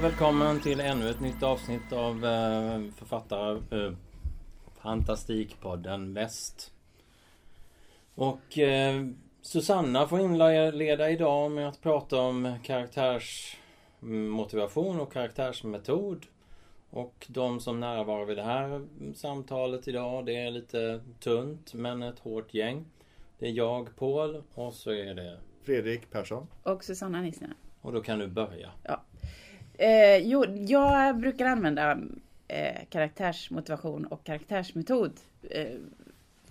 Och välkommen till ännu ett nytt avsnitt av eh, författare eh, Fantastikpodden Väst. Och eh, Susanna får inleda idag med att prata om karaktärsmotivation och karaktärsmetod. Och de som närvarar vid det här samtalet idag, det är lite tunt men ett hårt gäng. Det är jag, Paul, och så är det Fredrik Persson. Och Susanna Nissinen. Och då kan du börja. Ja. Eh, jo, jag brukar använda eh, karaktärsmotivation och karaktärsmetod. Eh,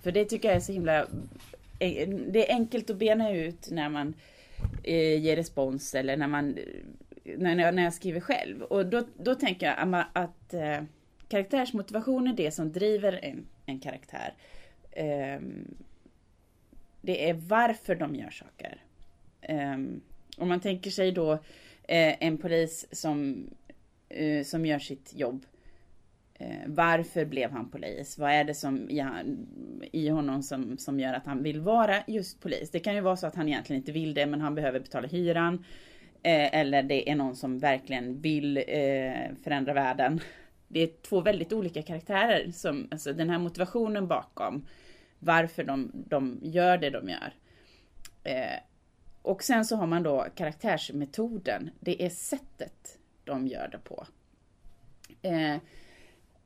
för det tycker jag är så himla... Eh, det är enkelt att bena ut när man eh, ger respons eller när man... När, jag- när jag skriver själv. Och då, då tänker jag att, att eh, karaktärsmotivation är det som driver en, en karaktär. Ehm, det är varför de gör saker. Ehm, om man tänker sig då eh, en polis som, eh, som gör sitt jobb. Eh, varför blev han polis? Vad är det som i, han, i honom som, som gör att han vill vara just polis? Det kan ju vara så att han egentligen inte vill det men han behöver betala hyran. Eh, eller det är någon som verkligen vill eh, förändra världen. Det är två väldigt olika karaktärer. Som, alltså den här motivationen bakom varför de, de gör det de gör. Eh, och sen så har man då karaktärsmetoden. Det är sättet de gör det på. Eh,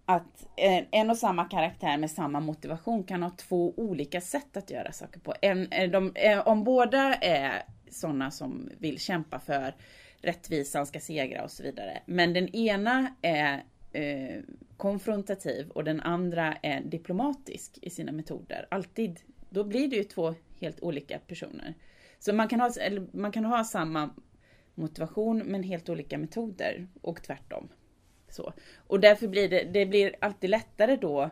att en, en och samma karaktär med samma motivation kan ha två olika sätt att göra saker på. En, eh, de, eh, om båda är sådana som vill kämpa för rättvisan ska segra och så vidare. Men den ena är eh, konfrontativ och den andra är diplomatisk i sina metoder. Alltid. Då blir det ju två helt olika personer. Så man kan ha, eller man kan ha samma motivation men helt olika metoder och tvärtom. Så. Och därför blir det, det blir alltid lättare då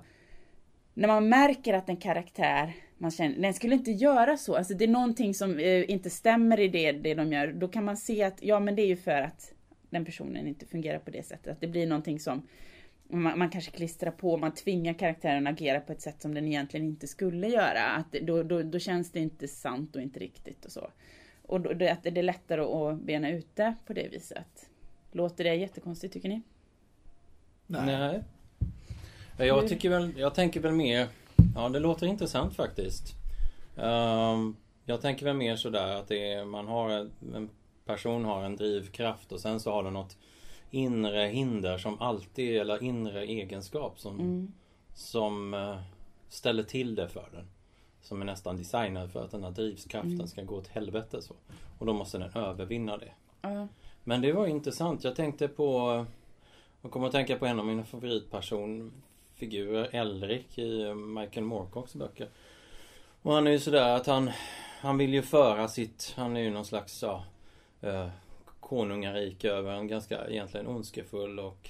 när man märker att en karaktär, man känner, den skulle inte göra så. Alltså det är någonting som eh, inte stämmer i det, det de gör. Då kan man se att, ja men det är ju för att den personen inte fungerar på det sättet. Att det blir någonting som man, man kanske klistrar på, man tvingar karaktären att agera på ett sätt som den egentligen inte skulle göra. Att då, då, då känns det inte sant och inte riktigt och så. Och då, det, att det är lättare att bena ut det på det viset. Låter det jättekonstigt tycker ni? Nej. Ja, Jag tycker väl, jag tänker väl mer Ja det låter intressant faktiskt Ehm, Jag tänker väl mer sådär att det är, man har en, en person har en drivkraft och sen så har den något inre hinder som alltid, eller inre egenskap som, Mm. som eh, ställer till det för den. Som är nästan designad för att den här drivkraften Mm. ska gå åt helvete så. Och då måste den övervinna det. Ja. Men det var intressant. Jag tänkte på... Jag kommer att tänka på en av mina favoritpersonfigurer, Elric i Michael Moorcocks böcker. Och han är ju sådär att han... Han vill ju föra sitt... Han är ju någon slags, ja... Konungarike över en ganska egentligen ondskefull och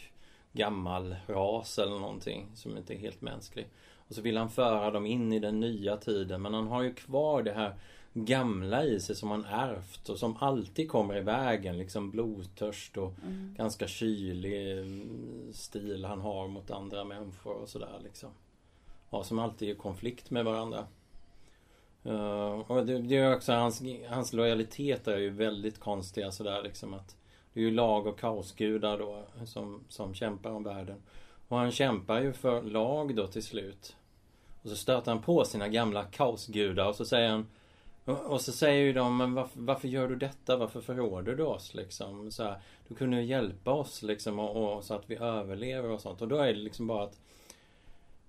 gammal ras eller någonting som inte är helt mänsklig. Och så vill han föra dem in i den nya tiden men han har ju kvar det här gamla i sig som han ärvt och som alltid kommer i vägen. Liksom blodtörst och ganska kylig mm, stil han har mot andra människor och sådär liksom. Ja, som alltid är i konflikt med varandra. Uh, och det, det är också hans, hans lojalitet är ju väldigt konstiga sådär liksom att Det är ju lag och kaosgudar då som, som kämpar om världen. Och han kämpar ju för lag då till slut. Och så stöter han på sina gamla kaosgudar och så säger han och och så säger ju de, men varför, varför gör du detta? Varför förråder du oss liksom? Så här, du kunde ju hjälpa oss liksom och, och så att vi överlever och sånt. Och då är det liksom bara att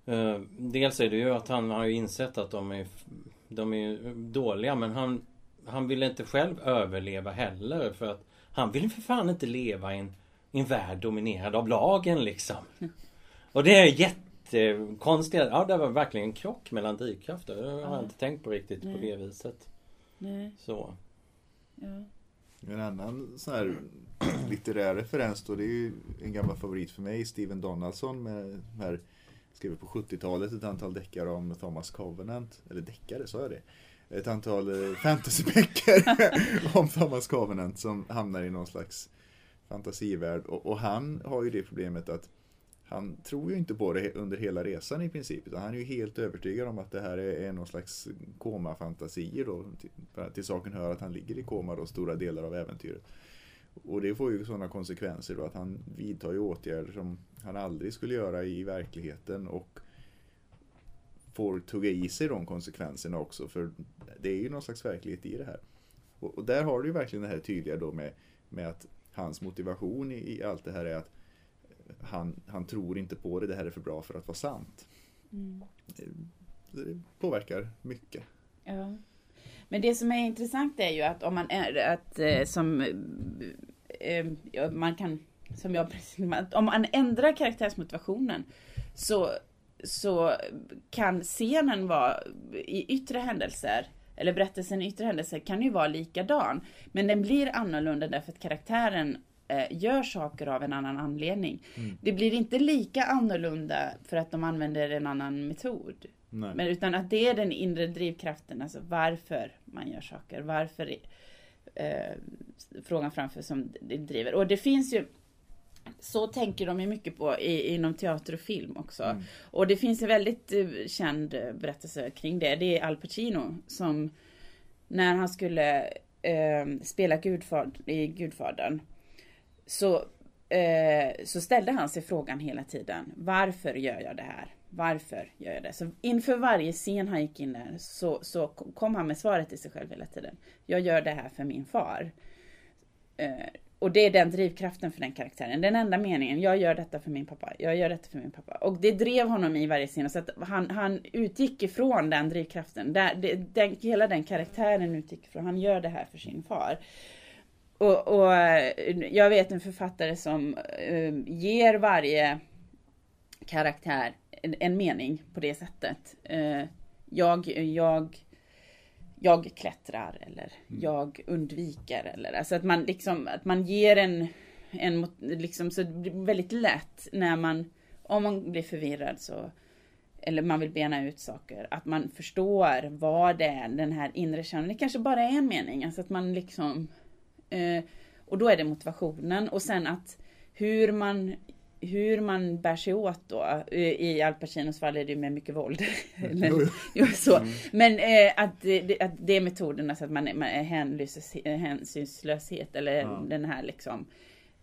eh, Dels är det ju att han har ju insett att de är de är ju dåliga men han Han vill inte själv överleva heller för att Han vill för fan inte leva i en, i en värld dominerad av lagen liksom. Och det är jättekonstigt. Ja det var verkligen en krock mellan drivkrafter. Det har jag Ja. inte tänkt på riktigt på Nej. det viset. Nej, Så. ja. En annan sån här litterär referens då, det är ju en gammal favorit för mig, Steven Donaldson med de här skrev på 70-talet ett antal deckare om Thomas Covenant. Eller deckare, sa jag det? Ett antal eh, fantasyböcker om Thomas Covenant som hamnar i någon slags fantasivärld. Och, och han har ju det problemet att han tror ju inte på det under hela resan i princip. Utan han är ju helt övertygad om att det här är, är någon slags komafantasier då. Till, till saken hör att han ligger i koma då stora delar av äventyret. Och det får ju sådana konsekvenser då att han vidtar ju åtgärder som han aldrig skulle göra i verkligheten och får tugga i sig de konsekvenserna också för det är ju någon slags verklighet i det här. Och, och där har du ju verkligen det här tydliga då med, med att hans motivation i, i allt det här är att han, han tror inte på det, det här är för bra för att vara sant. Mm. Det påverkar mycket. Ja. Men det som är intressant är ju att om man är, att eh, som eh, man kan, som jag om man ändrar karaktärsmotivationen så, så kan scenen vara i yttre händelser eller berättelsen i yttre händelser kan ju vara likadan. Men den blir annorlunda därför att karaktären eh, gör saker av en annan anledning. Mm. Det blir inte lika annorlunda för att de använder en annan metod. Men utan att det är den inre drivkraften, alltså varför man gör saker, varför eh, frågan framför som det driver. Och det finns ju så tänker de ju mycket på i, inom teater och film också. Mm. Och det finns en väldigt uh, känd berättelse kring det. Det är Al Pacino som när han skulle uh, spela Gudfad, i Gudfadern så, uh, så ställde han sig frågan hela tiden. Varför gör jag det här? Varför gör jag det? Så inför varje scen han gick in där så, så kom han med svaret till sig själv hela tiden. Jag gör det här för min far. Eh, och det är den drivkraften för den karaktären. Den enda meningen. Jag gör detta för min pappa. Jag gör detta för min pappa. Och det drev honom i varje scen. Så att han, han utgick ifrån den drivkraften. Där, det, den, hela den karaktären utgick ifrån. Han gör det här för sin far. Och, och jag vet en författare som eh, ger varje karaktär en, en, mening på det sättet. Uh, jag, jag jag klättrar eller mm. jag undviker eller alltså att man liksom att man ger en, en liksom så det blir väldigt lätt när man om man blir förvirrad så eller man vill bena ut saker, att man förstår vad det är den här inre känslan, det kanske bara är en mening, alltså att man liksom eh, och då är det motivationen och sen att hur man hur man bär sig åt då. I Al Pacinos fall är det med mycket våld. Men, jo, så. Mm. Men eh, att, det, att det är metoden, alltså att man, man är hänsynslöshet eller ja. den här liksom.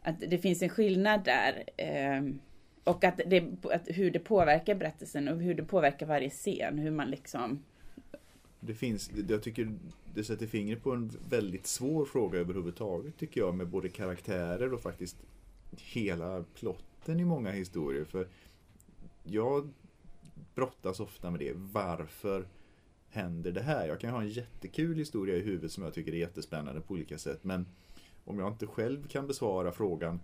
Att det finns en skillnad där. Eh, och att, det, att hur det påverkar berättelsen och hur det påverkar varje scen. Hur man liksom det finns, jag tycker det sätter fingret på en väldigt svår fråga överhuvudtaget tycker jag med både karaktärer och faktiskt hela plott botten i många historier. För jag brottas ofta med det. Varför händer det här? Jag kan ha en jättekul historia i huvudet som jag tycker är jättespännande på olika sätt. Men om jag inte själv kan besvara frågan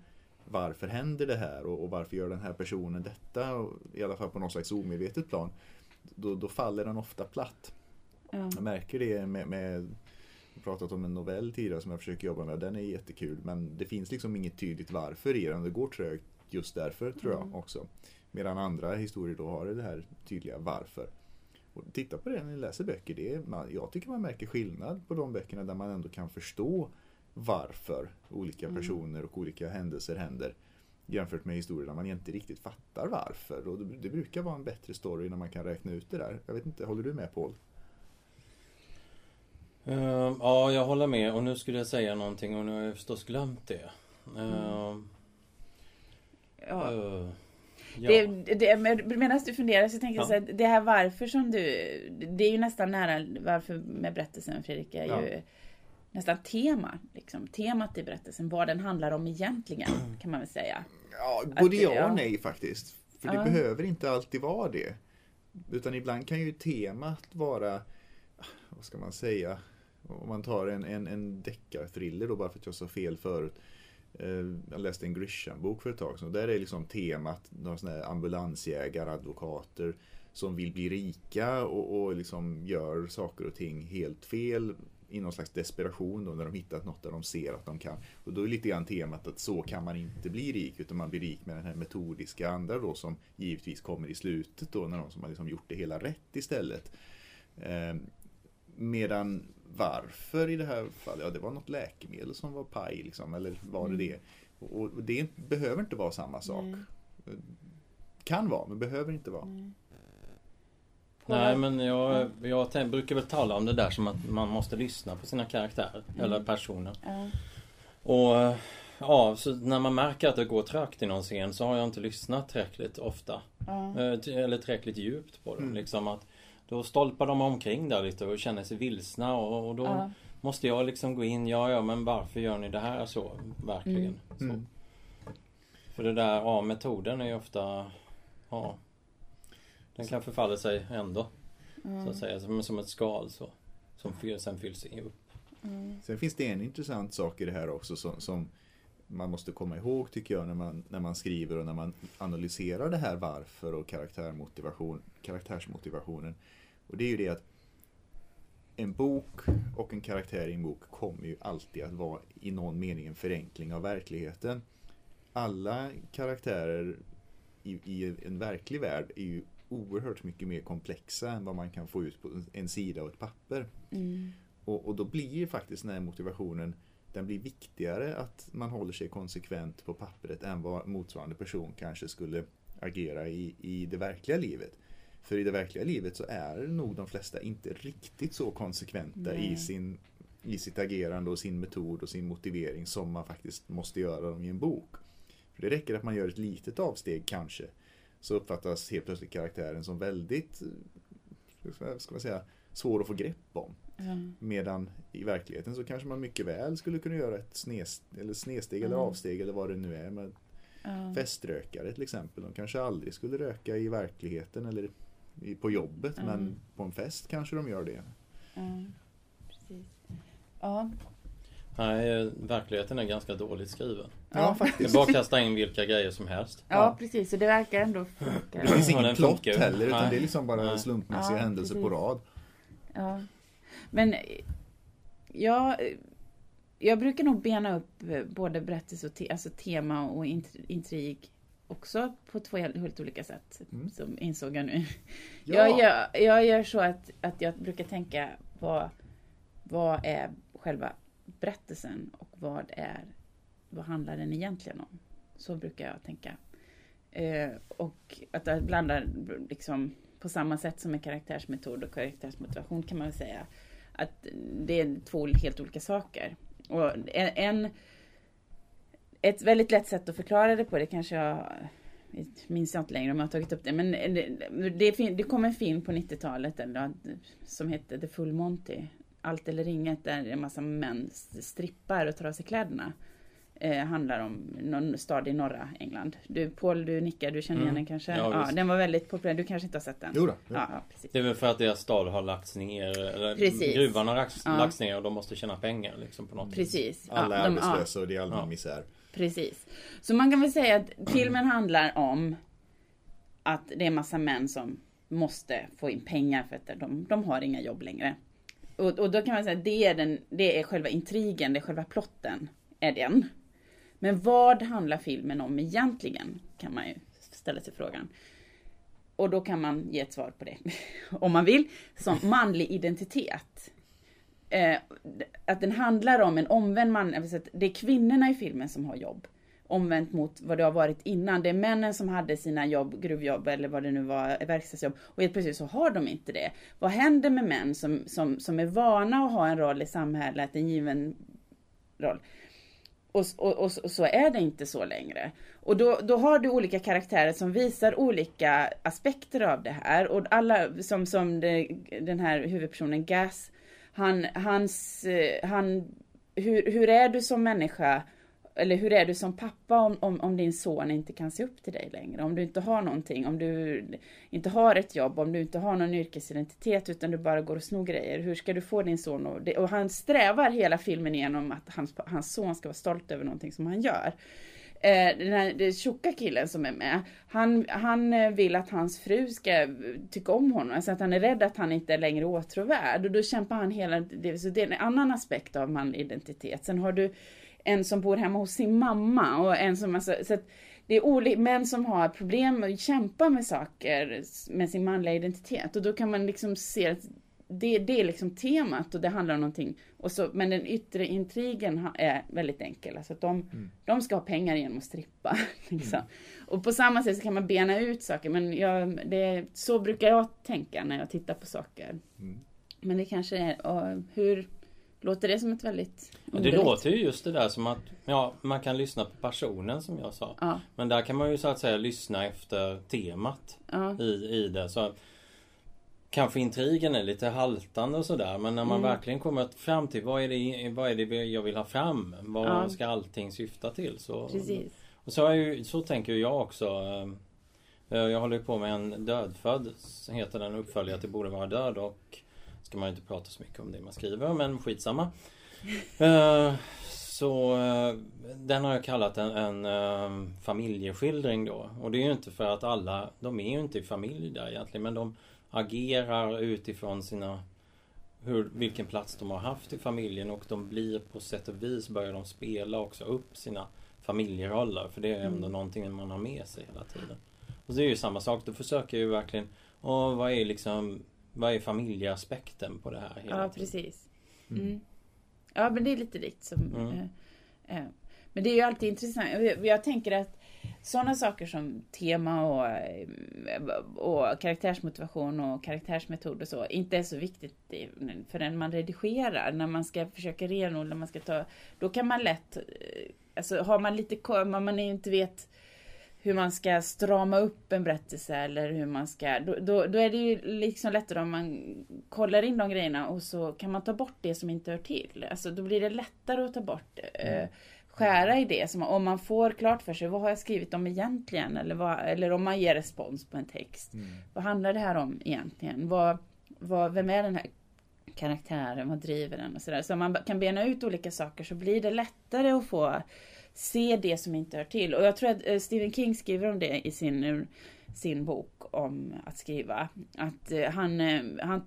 varför händer det här och, varför gör den här personen detta? I alla fall på något slags omedvetet plan. Då, då faller den ofta platt. Ja. Jag märker det med, med jag pratat om en novell tidigare som jag försöker jobba med. Den är jättekul men det finns liksom inget tydligt varför i den. Det går trögt just därför tror jag mm. också. Medan andra historier då har det här tydliga varför. Och titta på det när ni läser böcker. Det är, man, jag tycker man märker skillnad på de böckerna där man ändå kan förstå varför olika mm. personer och olika händelser händer. Jämfört med historier där man inte riktigt fattar varför. Och det, det brukar vara en bättre story när man kan räkna ut det där. Jag vet inte, håller du med Paul? Uh, ja, jag håller med och nu skulle jag säga någonting och nu har jag förstås glömt det. Uh, mm. Ja. Uh, ja. Det, det, medan du funderar så tänker jag ja. så här, det här varför som du... Det är ju nästan nära varför med berättelsen Fredrik är ja. ju nästan tema. Liksom, temat i berättelsen, vad den handlar om egentligen kan man väl säga. Ja, både ja och nej faktiskt. För det behöver inte alltid vara det. Utan ibland kan ju temat vara, vad ska man säga, om man tar en, en, en deckarthriller då bara för att jag sa fel förut. Eh, jag läste en Grisham-bok för ett tag sedan. Där är liksom temat några här ambulansjägare, advokater som vill bli rika och, och liksom gör saker och ting helt fel. i någon slags desperation då när de hittat något där de ser att de kan. Och då är lite grann temat att så kan man inte bli rik utan man blir rik med den här metodiska andra då som givetvis kommer i slutet då när de som har liksom gjort det hela rätt istället. Eh, Medan varför i det här fallet, ja det var något läkemedel som var paj liksom, eller var det Mm. det? Och det behöver inte vara samma sak. Nej. Kan vara, men behöver inte vara. Nej. Nej men jag, jag brukar väl tala om det där som att man måste lyssna på sina karaktärer Mm. eller personer. Ja. Och ja, så när man märker att det går trögt i någon scen så har jag inte lyssnat tillräckligt ofta. T- Eller tillräckligt djupt på det. Mm. Liksom att då stolpar de omkring där lite och känner sig vilsna och, och då Ja. måste jag liksom gå in. Ja, ja, men varför gör ni det här så? Verkligen. Mm. Så. Mm. För det där, ja, metoden är ju ofta, ja, den kan förfalla sig ändå. Så att säga, som, som ett skal så. Som fyr, sen fylls upp. Mm. Sen finns det en intressant sak i det här också som, som man måste komma ihåg tycker jag när man, när man skriver och när man analyserar det här varför och karaktärmotivation, karaktärsmotivationen. Och det är ju det att en bok och en karaktär i en bok kommer ju alltid att vara i någon mening en förenkling av verkligheten. Alla karaktärer i, i en verklig värld är ju oerhört mycket mer komplexa än vad man kan få ut på en sida och ett papper. Mm. Och, och då blir ju faktiskt den här motivationen den blir viktigare att man håller sig konsekvent på pappret än vad motsvarande person kanske skulle agera i, i det verkliga livet. För i det verkliga livet så är nog de flesta inte riktigt så konsekventa i, sin, i sitt agerande och sin metod och sin motivering som man faktiskt måste göra dem i en bok. För det räcker att man gör ett litet avsteg kanske så uppfattas helt plötsligt karaktären som väldigt eh, ska man säga, svår att få grepp om. Ja. Medan i verkligheten så kanske man mycket väl skulle kunna göra ett snes, eller snedsteg eller Mm. avsteg eller vad det nu är. Med Ja. feströkare till exempel. De kanske aldrig skulle röka i verkligheten eller på jobbet Mm. men på en fest kanske de gör det. Ja. Precis. Ja. Nej, eh, verkligheten är ganska dåligt skriven. Ja, Ja. Det är faktiskt. bara kasta in vilka grejer som helst. ja, precis. Så det verkar ändå funka. Det finns Ja, ingen plott heller utan Nej. det är liksom bara Nej. slumpmässiga Ja, händelser på precis. rad. Ja. Men jag, jag brukar nog bena upp eh, både berättelse och te, alltså tema och int- intrig också på två helt, olika sätt. Mm. Som insåg jag nu. Ja. Jag, gör, jag gör så att, att jag brukar tänka vad, vad är själva berättelsen och vad är vad handlar den egentligen om? Så brukar jag tänka. Eh, och att jag blandar liksom på samma sätt som med karaktärsmetod och karaktärsmotivation kan man väl säga. Att det är två helt olika saker. Och en, en ett väldigt lätt sätt att förklara det på, det kanske jag minns jag inte längre om jag har tagit upp det, men det, det, det kom en film på 90-talet som hette The Full Monty. Allt eller inget, där en massa män strippar och tar av sig kläderna. Eh, handlar om någon stad i norra England. Du, Paul, du nickar, du känner igen Mm. den kanske? Ja, Ja, den var väldigt populär, du kanske inte har sett den? Jo då. Ja, ja precis. Det är väl för att deras stad har lagts ner. Eller Precis. gruvan har lagts, Ja. lagts ner och de måste tjäna pengar liksom på något vis. Precis. Alla är ja, de- arbetslösa och det är allmän Ja. misär. Precis. Så man kan väl säga att filmen handlar om att det är massa män som måste få in pengar för att de, de har inga jobb längre. Och, och då kan man säga att det är, den, det är själva intrigen, det är själva plotten. Är den. Men vad handlar filmen om egentligen? Kan man ju ställa sig frågan. Och då kan man ge ett svar på det. Om man vill. Som manlig identitet. Eh, att den handlar om en omvänd man. Det är kvinnorna i filmen som har jobb. Omvänt mot vad det har varit innan. Det är männen som hade sina jobb, gruvjobb eller vad det nu var, verkstadsjobb. Och helt plötsligt så har de inte det. Vad händer med män som, som, som är vana att ha en roll i samhället, en given roll? Och, och, och, och så är det inte så längre. Och då, då har du olika karaktärer som visar olika aspekter av det här. Och alla, som, som det, den här huvudpersonen Gas, han, hans, eh, han, hur, hur är du som människa? Eller hur är du som pappa om, om, om din son inte kan se upp till dig längre? Om du inte har någonting, om du inte har ett jobb, om du inte har någon yrkesidentitet utan du bara går och snor grejer. Hur ska du få din son och, det, och han strävar hela filmen igenom att hans, hans son ska vara stolt över någonting som han gör. Eh, den här den tjocka killen som är med, han, han eh, vill att hans fru ska tycka om honom. Alltså att han är rädd att han inte är längre åtråvärd. Och då kämpar han hela. Så det är en annan aspekt av manlig identitet. Sen har du en som bor hemma hos sin mamma och en som, alltså, så det är olika män som har problem och kämpar med saker med sin manliga identitet. Och då kan man liksom se att det, det är liksom temat och det handlar om någonting. Och så, men den yttre intrigen är väldigt enkel. Alltså att de, mm. de ska ha pengar genom att strippa. Liksom. Mm. Och på samma sätt så kan man bena ut saker. Men jag, det, så brukar jag tänka när jag tittar på saker. Mm. Men det kanske är, och hur Låter det som ett väldigt underligt? Det låter ju just det där som att ja, man kan lyssna på personen som jag sa. Ja. Men där kan man ju så att säga lyssna efter temat ja. i, i det. Så Kanske intrigen är lite haltande och sådär men när man mm. verkligen kommer fram till vad är det, vad är det jag vill ha fram? Vad ja. ska allting syfta till? Så, Precis. Och så, ju, så tänker jag också. Eh, jag håller på med en dödfödd, heter den uppföljare till Borde vara död och ska man inte prata så mycket om det man skriver men skitsamma. uh, så uh, den har jag kallat en, en uh, familjeskildring då. Och det är ju inte för att alla, de är ju inte i familj där egentligen men de agerar utifrån sina hur, vilken plats de har haft i familjen och de blir på sätt och vis börjar de spela också upp sina familjeroller för det är ändå mm. någonting man har med sig hela tiden. Och det är ju samma sak, då försöker jag ju verkligen, och vad är liksom vad är familjeaspekten på det här? Hela ja, precis. Mm. mm. Ja, men det är lite likt som... Mm. Eh, eh. Men det är ju alltid intressant. Jag tänker att sådana saker som tema och, eh, och karaktärsmotivation och karaktärsmetod och så inte är så viktigt förrän man redigerar. När man ska försöka renodla, man ska ta... Då kan man lätt... Eh, alltså har man lite... Man inte vet hur man ska strama upp en berättelse eller hur man ska... Då, då, då, är det ju liksom lättare om man kollar in de grejerna och så kan man ta bort det som inte hör till. Alltså då blir det lättare att ta bort, eh, mm. skära i det. Som, om man får klart för sig, vad har jag skrivit om egentligen? Eller, vad, eller om man ger respons på en text. Mm. Vad handlar det här om egentligen? Vad, vad, vem är den här karaktären? Vad driver den? Och så, där. så om man kan bena ut olika saker så blir det lättare att få se det som inte hör till. Och jag tror att eh, Stephen King skriver om det i sin, eh, sin bok om att skriva. Att eh, han, han,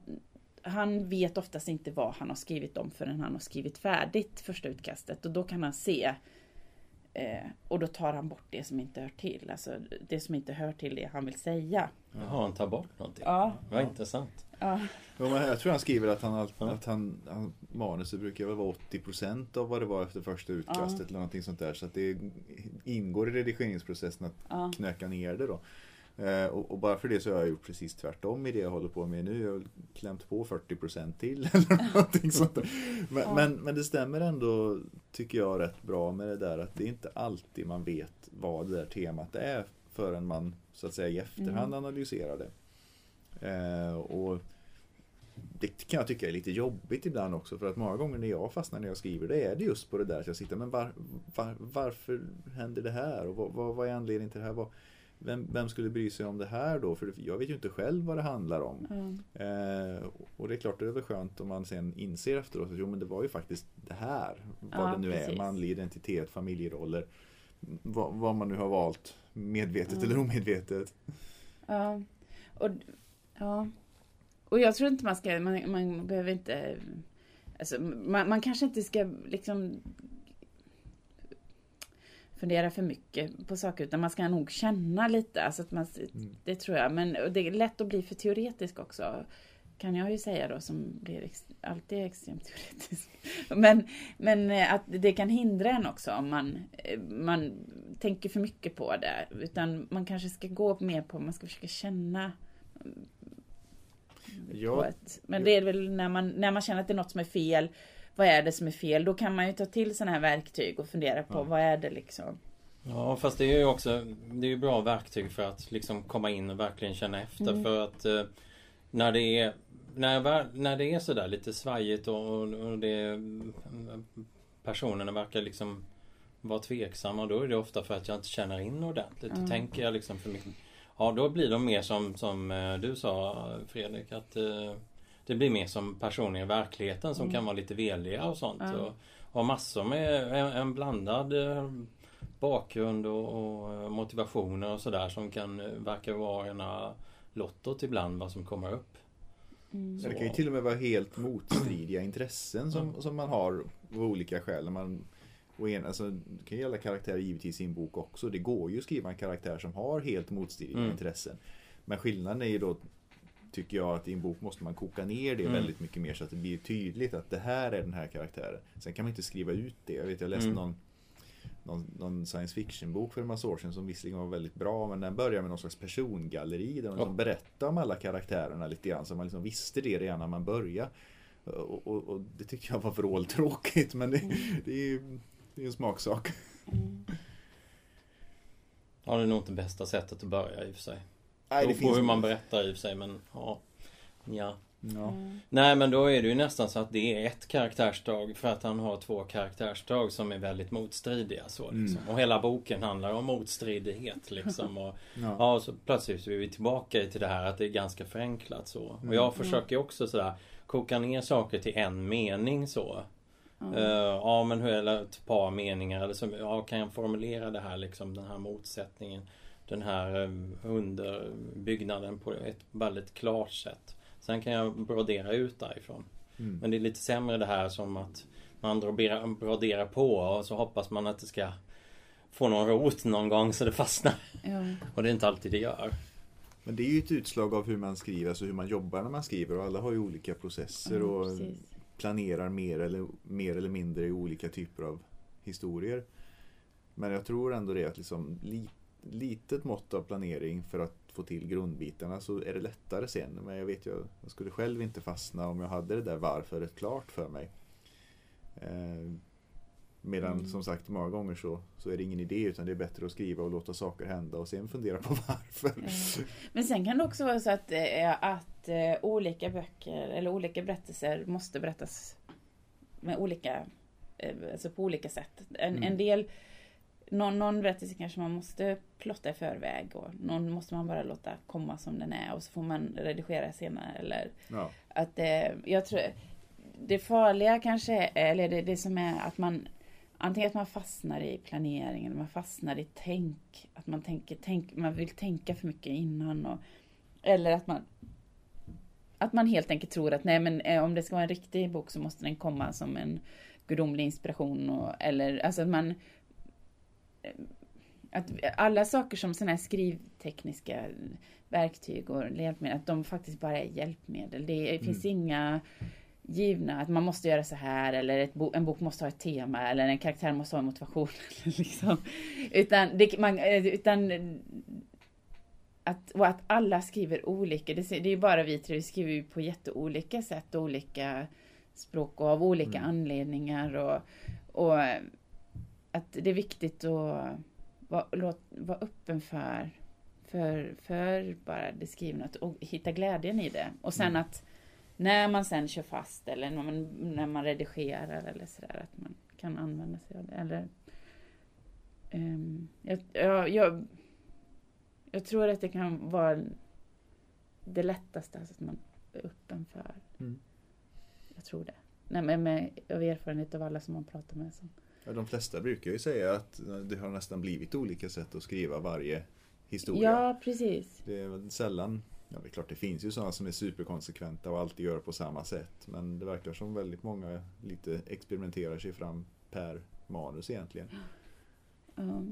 han vet oftast inte vad han har skrivit om förrän han har skrivit färdigt första utkastet. Och då kan han se Eh, och då tar han bort det som inte hör till. Alltså det som inte hör till det han vill säga. Jaha, han tar bort någonting? Ja. Vad intressant. Ja. ja jag tror han skriver att, han, att han, han, manuset brukar väl vara 80% av vad det var efter första utkastet ja. eller någonting sånt där. Så att det ingår i redigeringsprocessen att ja. knöka ner det då. Eh, och, och, bara för det så har jag gjort precis tvärtom i det jag håller på med nu. Jag har klämt på 40% till eller någonting sånt. Men, ja. men, men, det stämmer ändå, tycker jag, rätt bra med det där att det är inte alltid man vet vad det där temat är förrän man så att säga i efterhand mm. analyserar det. Eh, och det kan jag tycka är lite jobbigt ibland också för att många gånger när jag fastnar när jag skriver det är det just på det där att jag sitter men var, var, varför händer det här och vad, vad, vad är anledningen till det här? Vad, vem, vem, skulle bry sig om det här då? För jag vet ju inte själv vad det handlar om. Mm. Eh, och det är klart, det är väl skönt om man sen inser efteråt att jo, men det var ju faktiskt det här. Vad ja, det nu precis. är, manlig identitet, familjeroller. Vad, vad, man nu har valt, medvetet mm. eller omedvetet. Ja. Och, ja. och jag tror inte man ska, man, man behöver inte Alltså, man, man kanske inte ska liksom fundera för mycket på saker utan man ska nog känna lite. Alltså att man, mm. Det tror jag. Men det är lätt att bli för teoretisk också. Kan jag ju säga då som blir ex, alltid extremt teoretisk. Men, men eh, att det kan hindra en också om man, eh, man tänker för mycket på det. Utan man kanske ska gå mer på, man ska försöka känna ja. Ett, men det är väl när man, när man känner att det är något som är fel vad är det som är fel? Då kan man ju ta till sådana här verktyg och fundera på ja. vad är det liksom. Ja fast det är ju också Det är ju bra verktyg för att liksom komma in och verkligen känna efter mm. för att eh, När det är när, när det är sådär lite svajigt och, och det Personerna verkar liksom Vara tveksamma då är det ofta för att jag inte känner in ordentligt. Mm. Då tänker jag liksom för mycket Ja då blir de mer som, som eh, du sa Fredrik att eh, det blir mer som personer i verkligheten som mm. kan vara lite veliga och sånt. Mm. Och, och massor med en, en blandad eh, bakgrund och, och motivationer och sådär som kan eh, verka vara rena lottot ibland vad som kommer upp. Mm. Så det kan ju till och med vara helt motstridiga intressen som, Mm. som man har av olika skäl. När Man, och en, alltså, det kan gälla karaktärer givetvis i en bok också. Det går ju att skriva en karaktär som har helt motstridiga Mm. intressen. Men skillnaden är ju då Tycker jag att i en bok måste man koka ner det Mm. väldigt mycket mer så att det blir tydligt att det här är den här karaktären. Sen kan man inte skriva ut det. Jag vet jag läste Mm. någon någon, någon science fiction bok för en massa år sedan som visserligen var väldigt bra men den börjar med någon slags persongalleri där man Ja. liksom berättar om alla karaktärerna lite grann så man liksom visste det redan när man började. Och, och, och det tyckte jag var vråltråkigt men det, det är ju det är en smaksak. Mm. Ja, det är nog inte bästa sättet att börja i och för sig. Nej, Det beror på hur man berättar i och för sig men ja. ja. Ja. Mm. Nej men då är det ju nästan så att det är ett karaktärsdrag för att han har två karaktärsdrag som är väldigt motstridiga. Så, liksom. Mm. Och hela boken handlar om motstridighet liksom. Och, Ja. ja, så plötsligt är vi tillbaka till det här att det är ganska förenklat så. Och Mm. jag försöker också sådär koka ner saker till en mening så. Ja. Eh, ja men hur, eller ett par meningar eller så, ja, kan jag formulera det här liksom den här motsättningen Den här um, underbyggnaden på ett väldigt klart sätt Sen kan jag brodera ut därifrån Mm. Men det är lite sämre det här som att man broderar, broderar på och så hoppas man att det ska få någon rot någon gång så det fastnar Ja. Och det är inte alltid det gör Men det är ju ett utslag av hur man skriver, alltså hur man jobbar när man skriver och alla har ju olika processer och precis. planerar mer eller, mer eller mindre i olika typer av historier. Men jag tror ändå det att liksom li, litet mått av planering för att få till grundbitarna så är det lättare sen. Men jag vet ju, jag skulle själv inte fastna om jag hade det där varföret klart för mig. Eh, medan Mm. som sagt många gånger så, så är det ingen idé utan det är bättre att skriva och låta saker hända och sen fundera på varför. Ja. Men sen kan det också vara så att, eh, att eh, olika böcker eller olika berättelser måste berättas med olika, eh, alltså på olika sätt. En, Mm. en del, någon, någon berättelse kanske man måste plotta i förväg och någon måste man bara låta komma som den är och så får man redigera senare. Eller Ja. att eh, jag tror det farliga kanske är, eller det, det som är att man antingen att man fastnar i planeringen, man fastnar i tänk, att man tänker, tänk, man vill tänka för mycket innan och eller att man att man helt enkelt tror att nej men eh, om det ska vara en riktig bok så måste den komma som en gudomlig inspiration och, eller alltså att man att alla saker som sådana här skrivtekniska verktyg och hjälpmedel, att de faktiskt bara är hjälpmedel. Det är, finns inga givna, att man måste göra så här eller bo, en bok måste ha ett tema eller en karaktär måste ha en motivation. liksom. Utan, det, man, eh, utan att, och att alla skriver olika. Det, det är ju bara vi tre, vi skriver ju på jätteolika sätt olika språk och av olika Mm. anledningar. Och, och att det är viktigt att vara, låt, vara öppen för, för, för bara det skrivna och hitta glädjen i det. Och sen Mm. att när man sen kör fast eller när man, när man redigerar eller sådär att man kan använda sig av det. Eller, ehm, jag, jag, jag, jag tror att det kan vara det lättaste, alltså att man är öppen för. Mm. Jag tror det. Nej, men med, av erfarenhet av alla som man pratar med. Så. Ja, de flesta brukar ju säga att det har nästan blivit olika sätt att skriva varje historia. Ja, precis. Det är väl sällan, ja det är klart det finns ju sådana som är superkonsekventa och alltid gör på samma sätt. Men det verkar som väldigt många lite experimenterar sig fram per manus egentligen. Ja.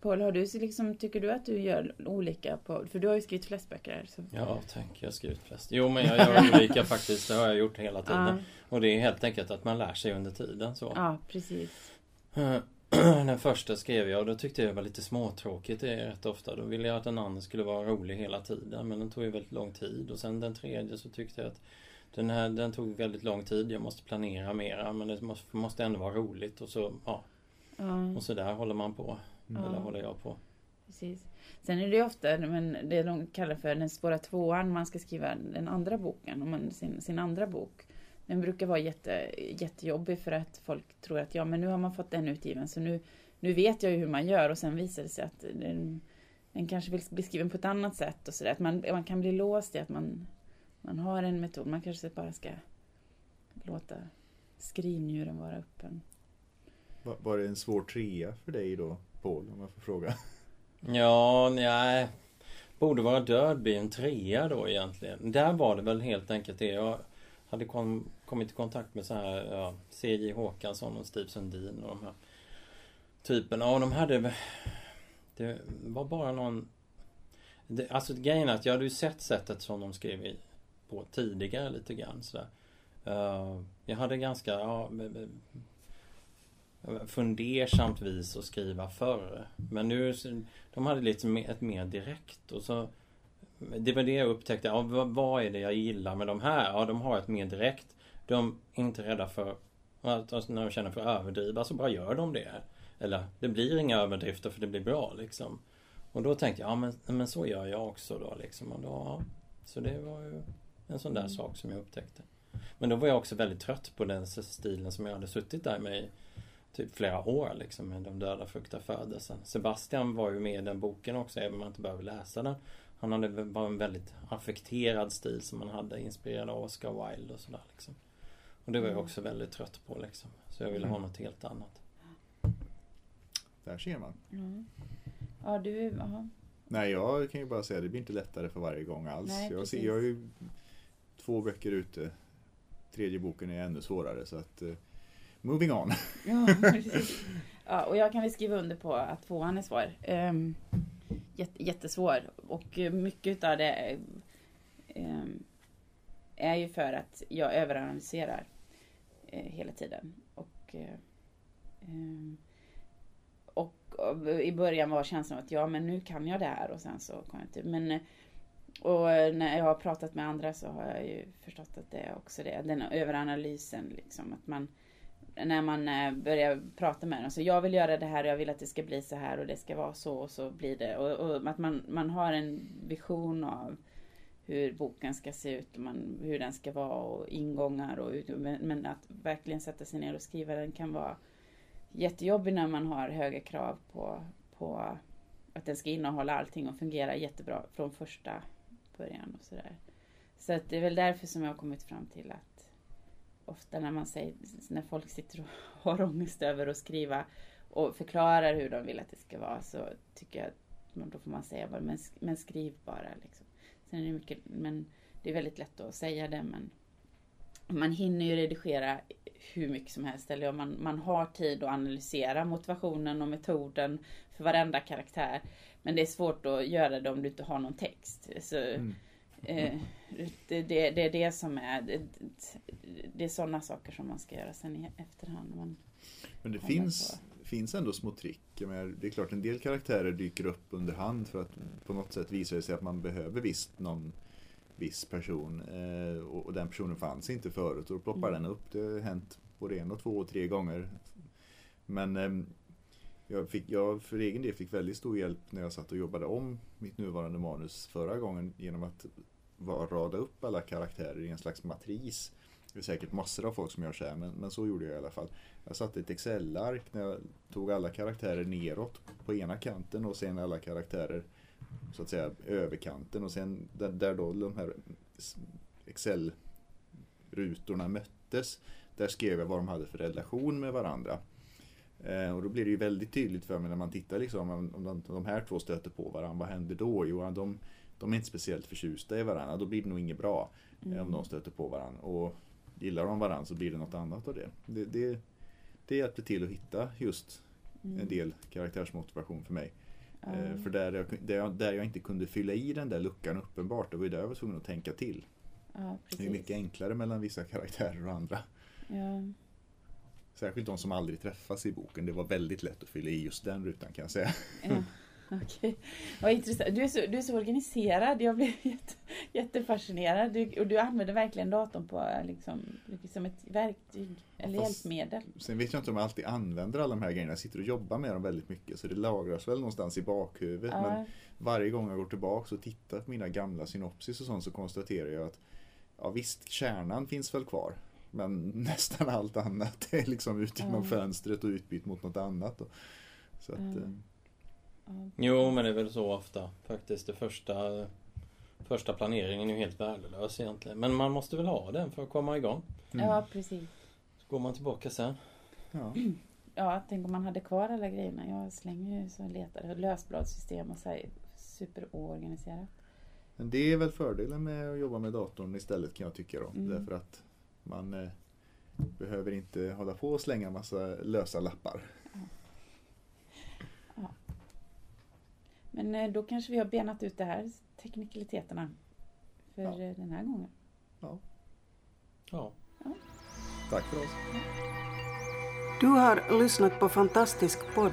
Paul, har du liksom, tycker du att du gör olika? På, för du har ju skrivit flest böcker här. Så. Ja, tänk jag har skrivit flest Jo men jag gör olika faktiskt Det har jag gjort hela tiden Ja, Och det är helt enkelt att man lär sig under tiden så ja, precis. Den första skrev jag och då tyckte jag det var lite småtråkigt det är rätt ofta. Då ville jag att den andra skulle vara rolig hela tiden men den tog ju väldigt lång tid. Och sen den tredje så tyckte jag att den här den tog väldigt lång tid. Jag måste planera mera men det måste, måste ändå vara roligt och så ja. Ja, Och så där håller man på. Mm. Eller håller jag på. precis. Sen är det ju ofta men det de kallar för den svåra tvåan, man ska skriva den andra boken, om man, sin, sin andra bok. Den brukar vara jätte, jättejobbig för att folk tror att ja men nu har man fått den utgiven så nu, nu vet jag ju hur man gör och sen visar det sig att den, den kanske vill bli skriven på ett annat sätt och sådär. Att man, man kan bli låst i att man, man har en metod. Man kanske bara ska låta skrivnjuren vara öppen. Var, var det en svår trea för dig då? Paul om jag får fråga. Ja, nej. Borde vara död blir en trea då egentligen. Där var det väl helt enkelt det. Jag hade kom, kommit i kontakt med så här ja, C.J. Håkansson och Steve Sundin och de här typerna. Och de hade... Det var bara någon... Det, alltså grejen är att jag hade ju sett sättet som de skrev i, på tidigare lite grann sådär. Uh, eh, jag hade ganska ja, fundersamt vis att skriva förr. Men nu, de hade lite mer, ett mer direkt och så Det var det jag upptäckte, ja, vad, vad är det jag gillar med de här? Ja, de har ett mer direkt De är inte rädda för att alltså, när de känner för att överdriva så bara gör de det. Eller det blir inga överdrifter för det blir bra liksom. Och då tänkte jag, ja men, men så gör jag också då liksom. Och då, ja. Så det var ju en sån där mm. sak som jag upptäckte. Men då var jag också väldigt trött på den stilen som jag hade suttit där med i typ flera år liksom med De döda fruktar födelsen. Sebastian var ju med i den boken också även om man inte behöver läsa den. Han hade var en väldigt affekterad stil som han hade inspirerad av Oscar Wilde och sådär liksom. Och det var jag mm. också väldigt trött på liksom. Så jag ville ha mm. något helt annat. Där ser man. Mm. Ja, du, aha. Nej, jag kan ju bara säga det blir inte lättare för varje gång alls. Nej, jag, ser, jag har ju två böcker ute. Tredje boken är ännu svårare så att uh, moving on. ja, ja, och jag kan väl skriva under på att tvåan är svår. Um, jättesvår och mycket av det um, är ju för att jag överanalyserar uh, hela tiden. Och uh, um, och i början var känslan att ja men nu kan jag det här och sen så kom jag inte. Men och när jag har pratat med andra så har jag ju förstått att det är också det. Den överanalysen liksom. Att man när man eh, börjar prata med dem. Så jag vill göra det här och jag vill att det ska bli så här och det ska vara så och så blir det. Och, och att man, man har en vision av hur boken ska se ut och man, hur den ska vara och ingångar. Och, men att verkligen sätta sig ner och skriva den kan vara jättejobbig när man har höga krav på, på att den ska innehålla allting och fungera jättebra från första början och sådär. Så att det är väl därför som jag har kommit fram till att ofta när man säger, när folk sitter och har ångest över att skriva och förklarar hur de vill att det ska vara så tycker jag att då får man säga bara, men, men skriv bara liksom. Sen är det mycket, men det är väldigt lätt att säga det men man hinner ju redigera hur mycket som helst. Eller man, man har tid att analysera motivationen och metoden för varenda karaktär. Men det är svårt att göra det om du inte har någon text. Så, mm eh, det, det, det, är det som är det, det är sådana saker som man ska göra sen i efterhand. Man Men det finns, finns ändå små trick. det är klart en del karaktärer dyker upp under hand för att på något sätt visa det sig att man behöver visst någon viss person eh, och, den personen fanns inte förut och då ploppar mm. den upp. Det har hänt både en och två och tre gånger. Men eh, jag, fick, jag för egen del fick väldigt stor hjälp när jag satt och jobbade om mitt nuvarande manus förra gången genom att var, rada upp alla karaktärer i en slags matris. Det är säkert massor av folk som gör så här, men, men så gjorde jag i alla fall. Jag satte ett Excel-ark när jag tog alla karaktärer neråt på ena kanten och sen alla karaktärer så att säga överkanten och sen där, där då de här Excel-rutorna möttes där skrev jag vad de hade för relation med varandra. Eh, och då blir det ju väldigt tydligt för mig när man tittar liksom, om, de, de här två stöter på varandra, vad händer då? Jo, de, de är inte speciellt förtjusta i varandra, då blir det nog inget bra eh, mm. om de stöter på varandra. Och gillar de varandra så blir det något annat av det. Det, det, det hjälpte till att hitta just mm. en del karaktärsmotivation för mig. Mm. För där jag, där, jag, där jag inte kunde fylla i den där luckan uppenbart, det var ju där jag var tvungen att tänka till. Ja, det är mycket enklare mellan vissa karaktärer och andra. Ja. Särskilt de som aldrig träffas i boken. Det var väldigt lätt att fylla i just den rutan kan jag säga. Ja. Okej, vad intressant. Du är, så, du är så organiserad. Jag blev jätte, jättefascinerad. Du, och du använder verkligen datorn på liksom, som ett verktyg eller Fast, hjälpmedel. Sen vet jag inte om jag alltid använder alla de här grejerna. Jag sitter och jobbar med dem väldigt mycket så det lagras väl någonstans i bakhuvudet. Ja. Men varje gång jag går tillbaka och tittar på mina gamla synopsis och sånt så konstaterar jag att ja visst, kärnan finns väl kvar. Men nästan allt annat är liksom ut genom ja. fönstret och utbytt mot något annat. Så att, ja. Jo men det är väl så ofta faktiskt. Det första Första planeringen är ju helt värdelös egentligen. Men man måste väl ha den för att komma igång. Mm. Ja precis. Så går man tillbaka sen. Ja. ja, tänk om man hade kvar alla grejerna. Jag slänger ju så letar. Lösbladssystem och så här superoorganiserat. Men det är väl fördelen med att jobba med datorn istället kan jag tycka då. Mm. Därför att man eh, behöver inte hålla på och slänga massa lösa lappar. Men eh, då kanske vi har benat ut det här, teknikaliteterna, för Ja. eh, den här gången. Ja. Tack för oss. Du har lyssnat på Fantastisk podd.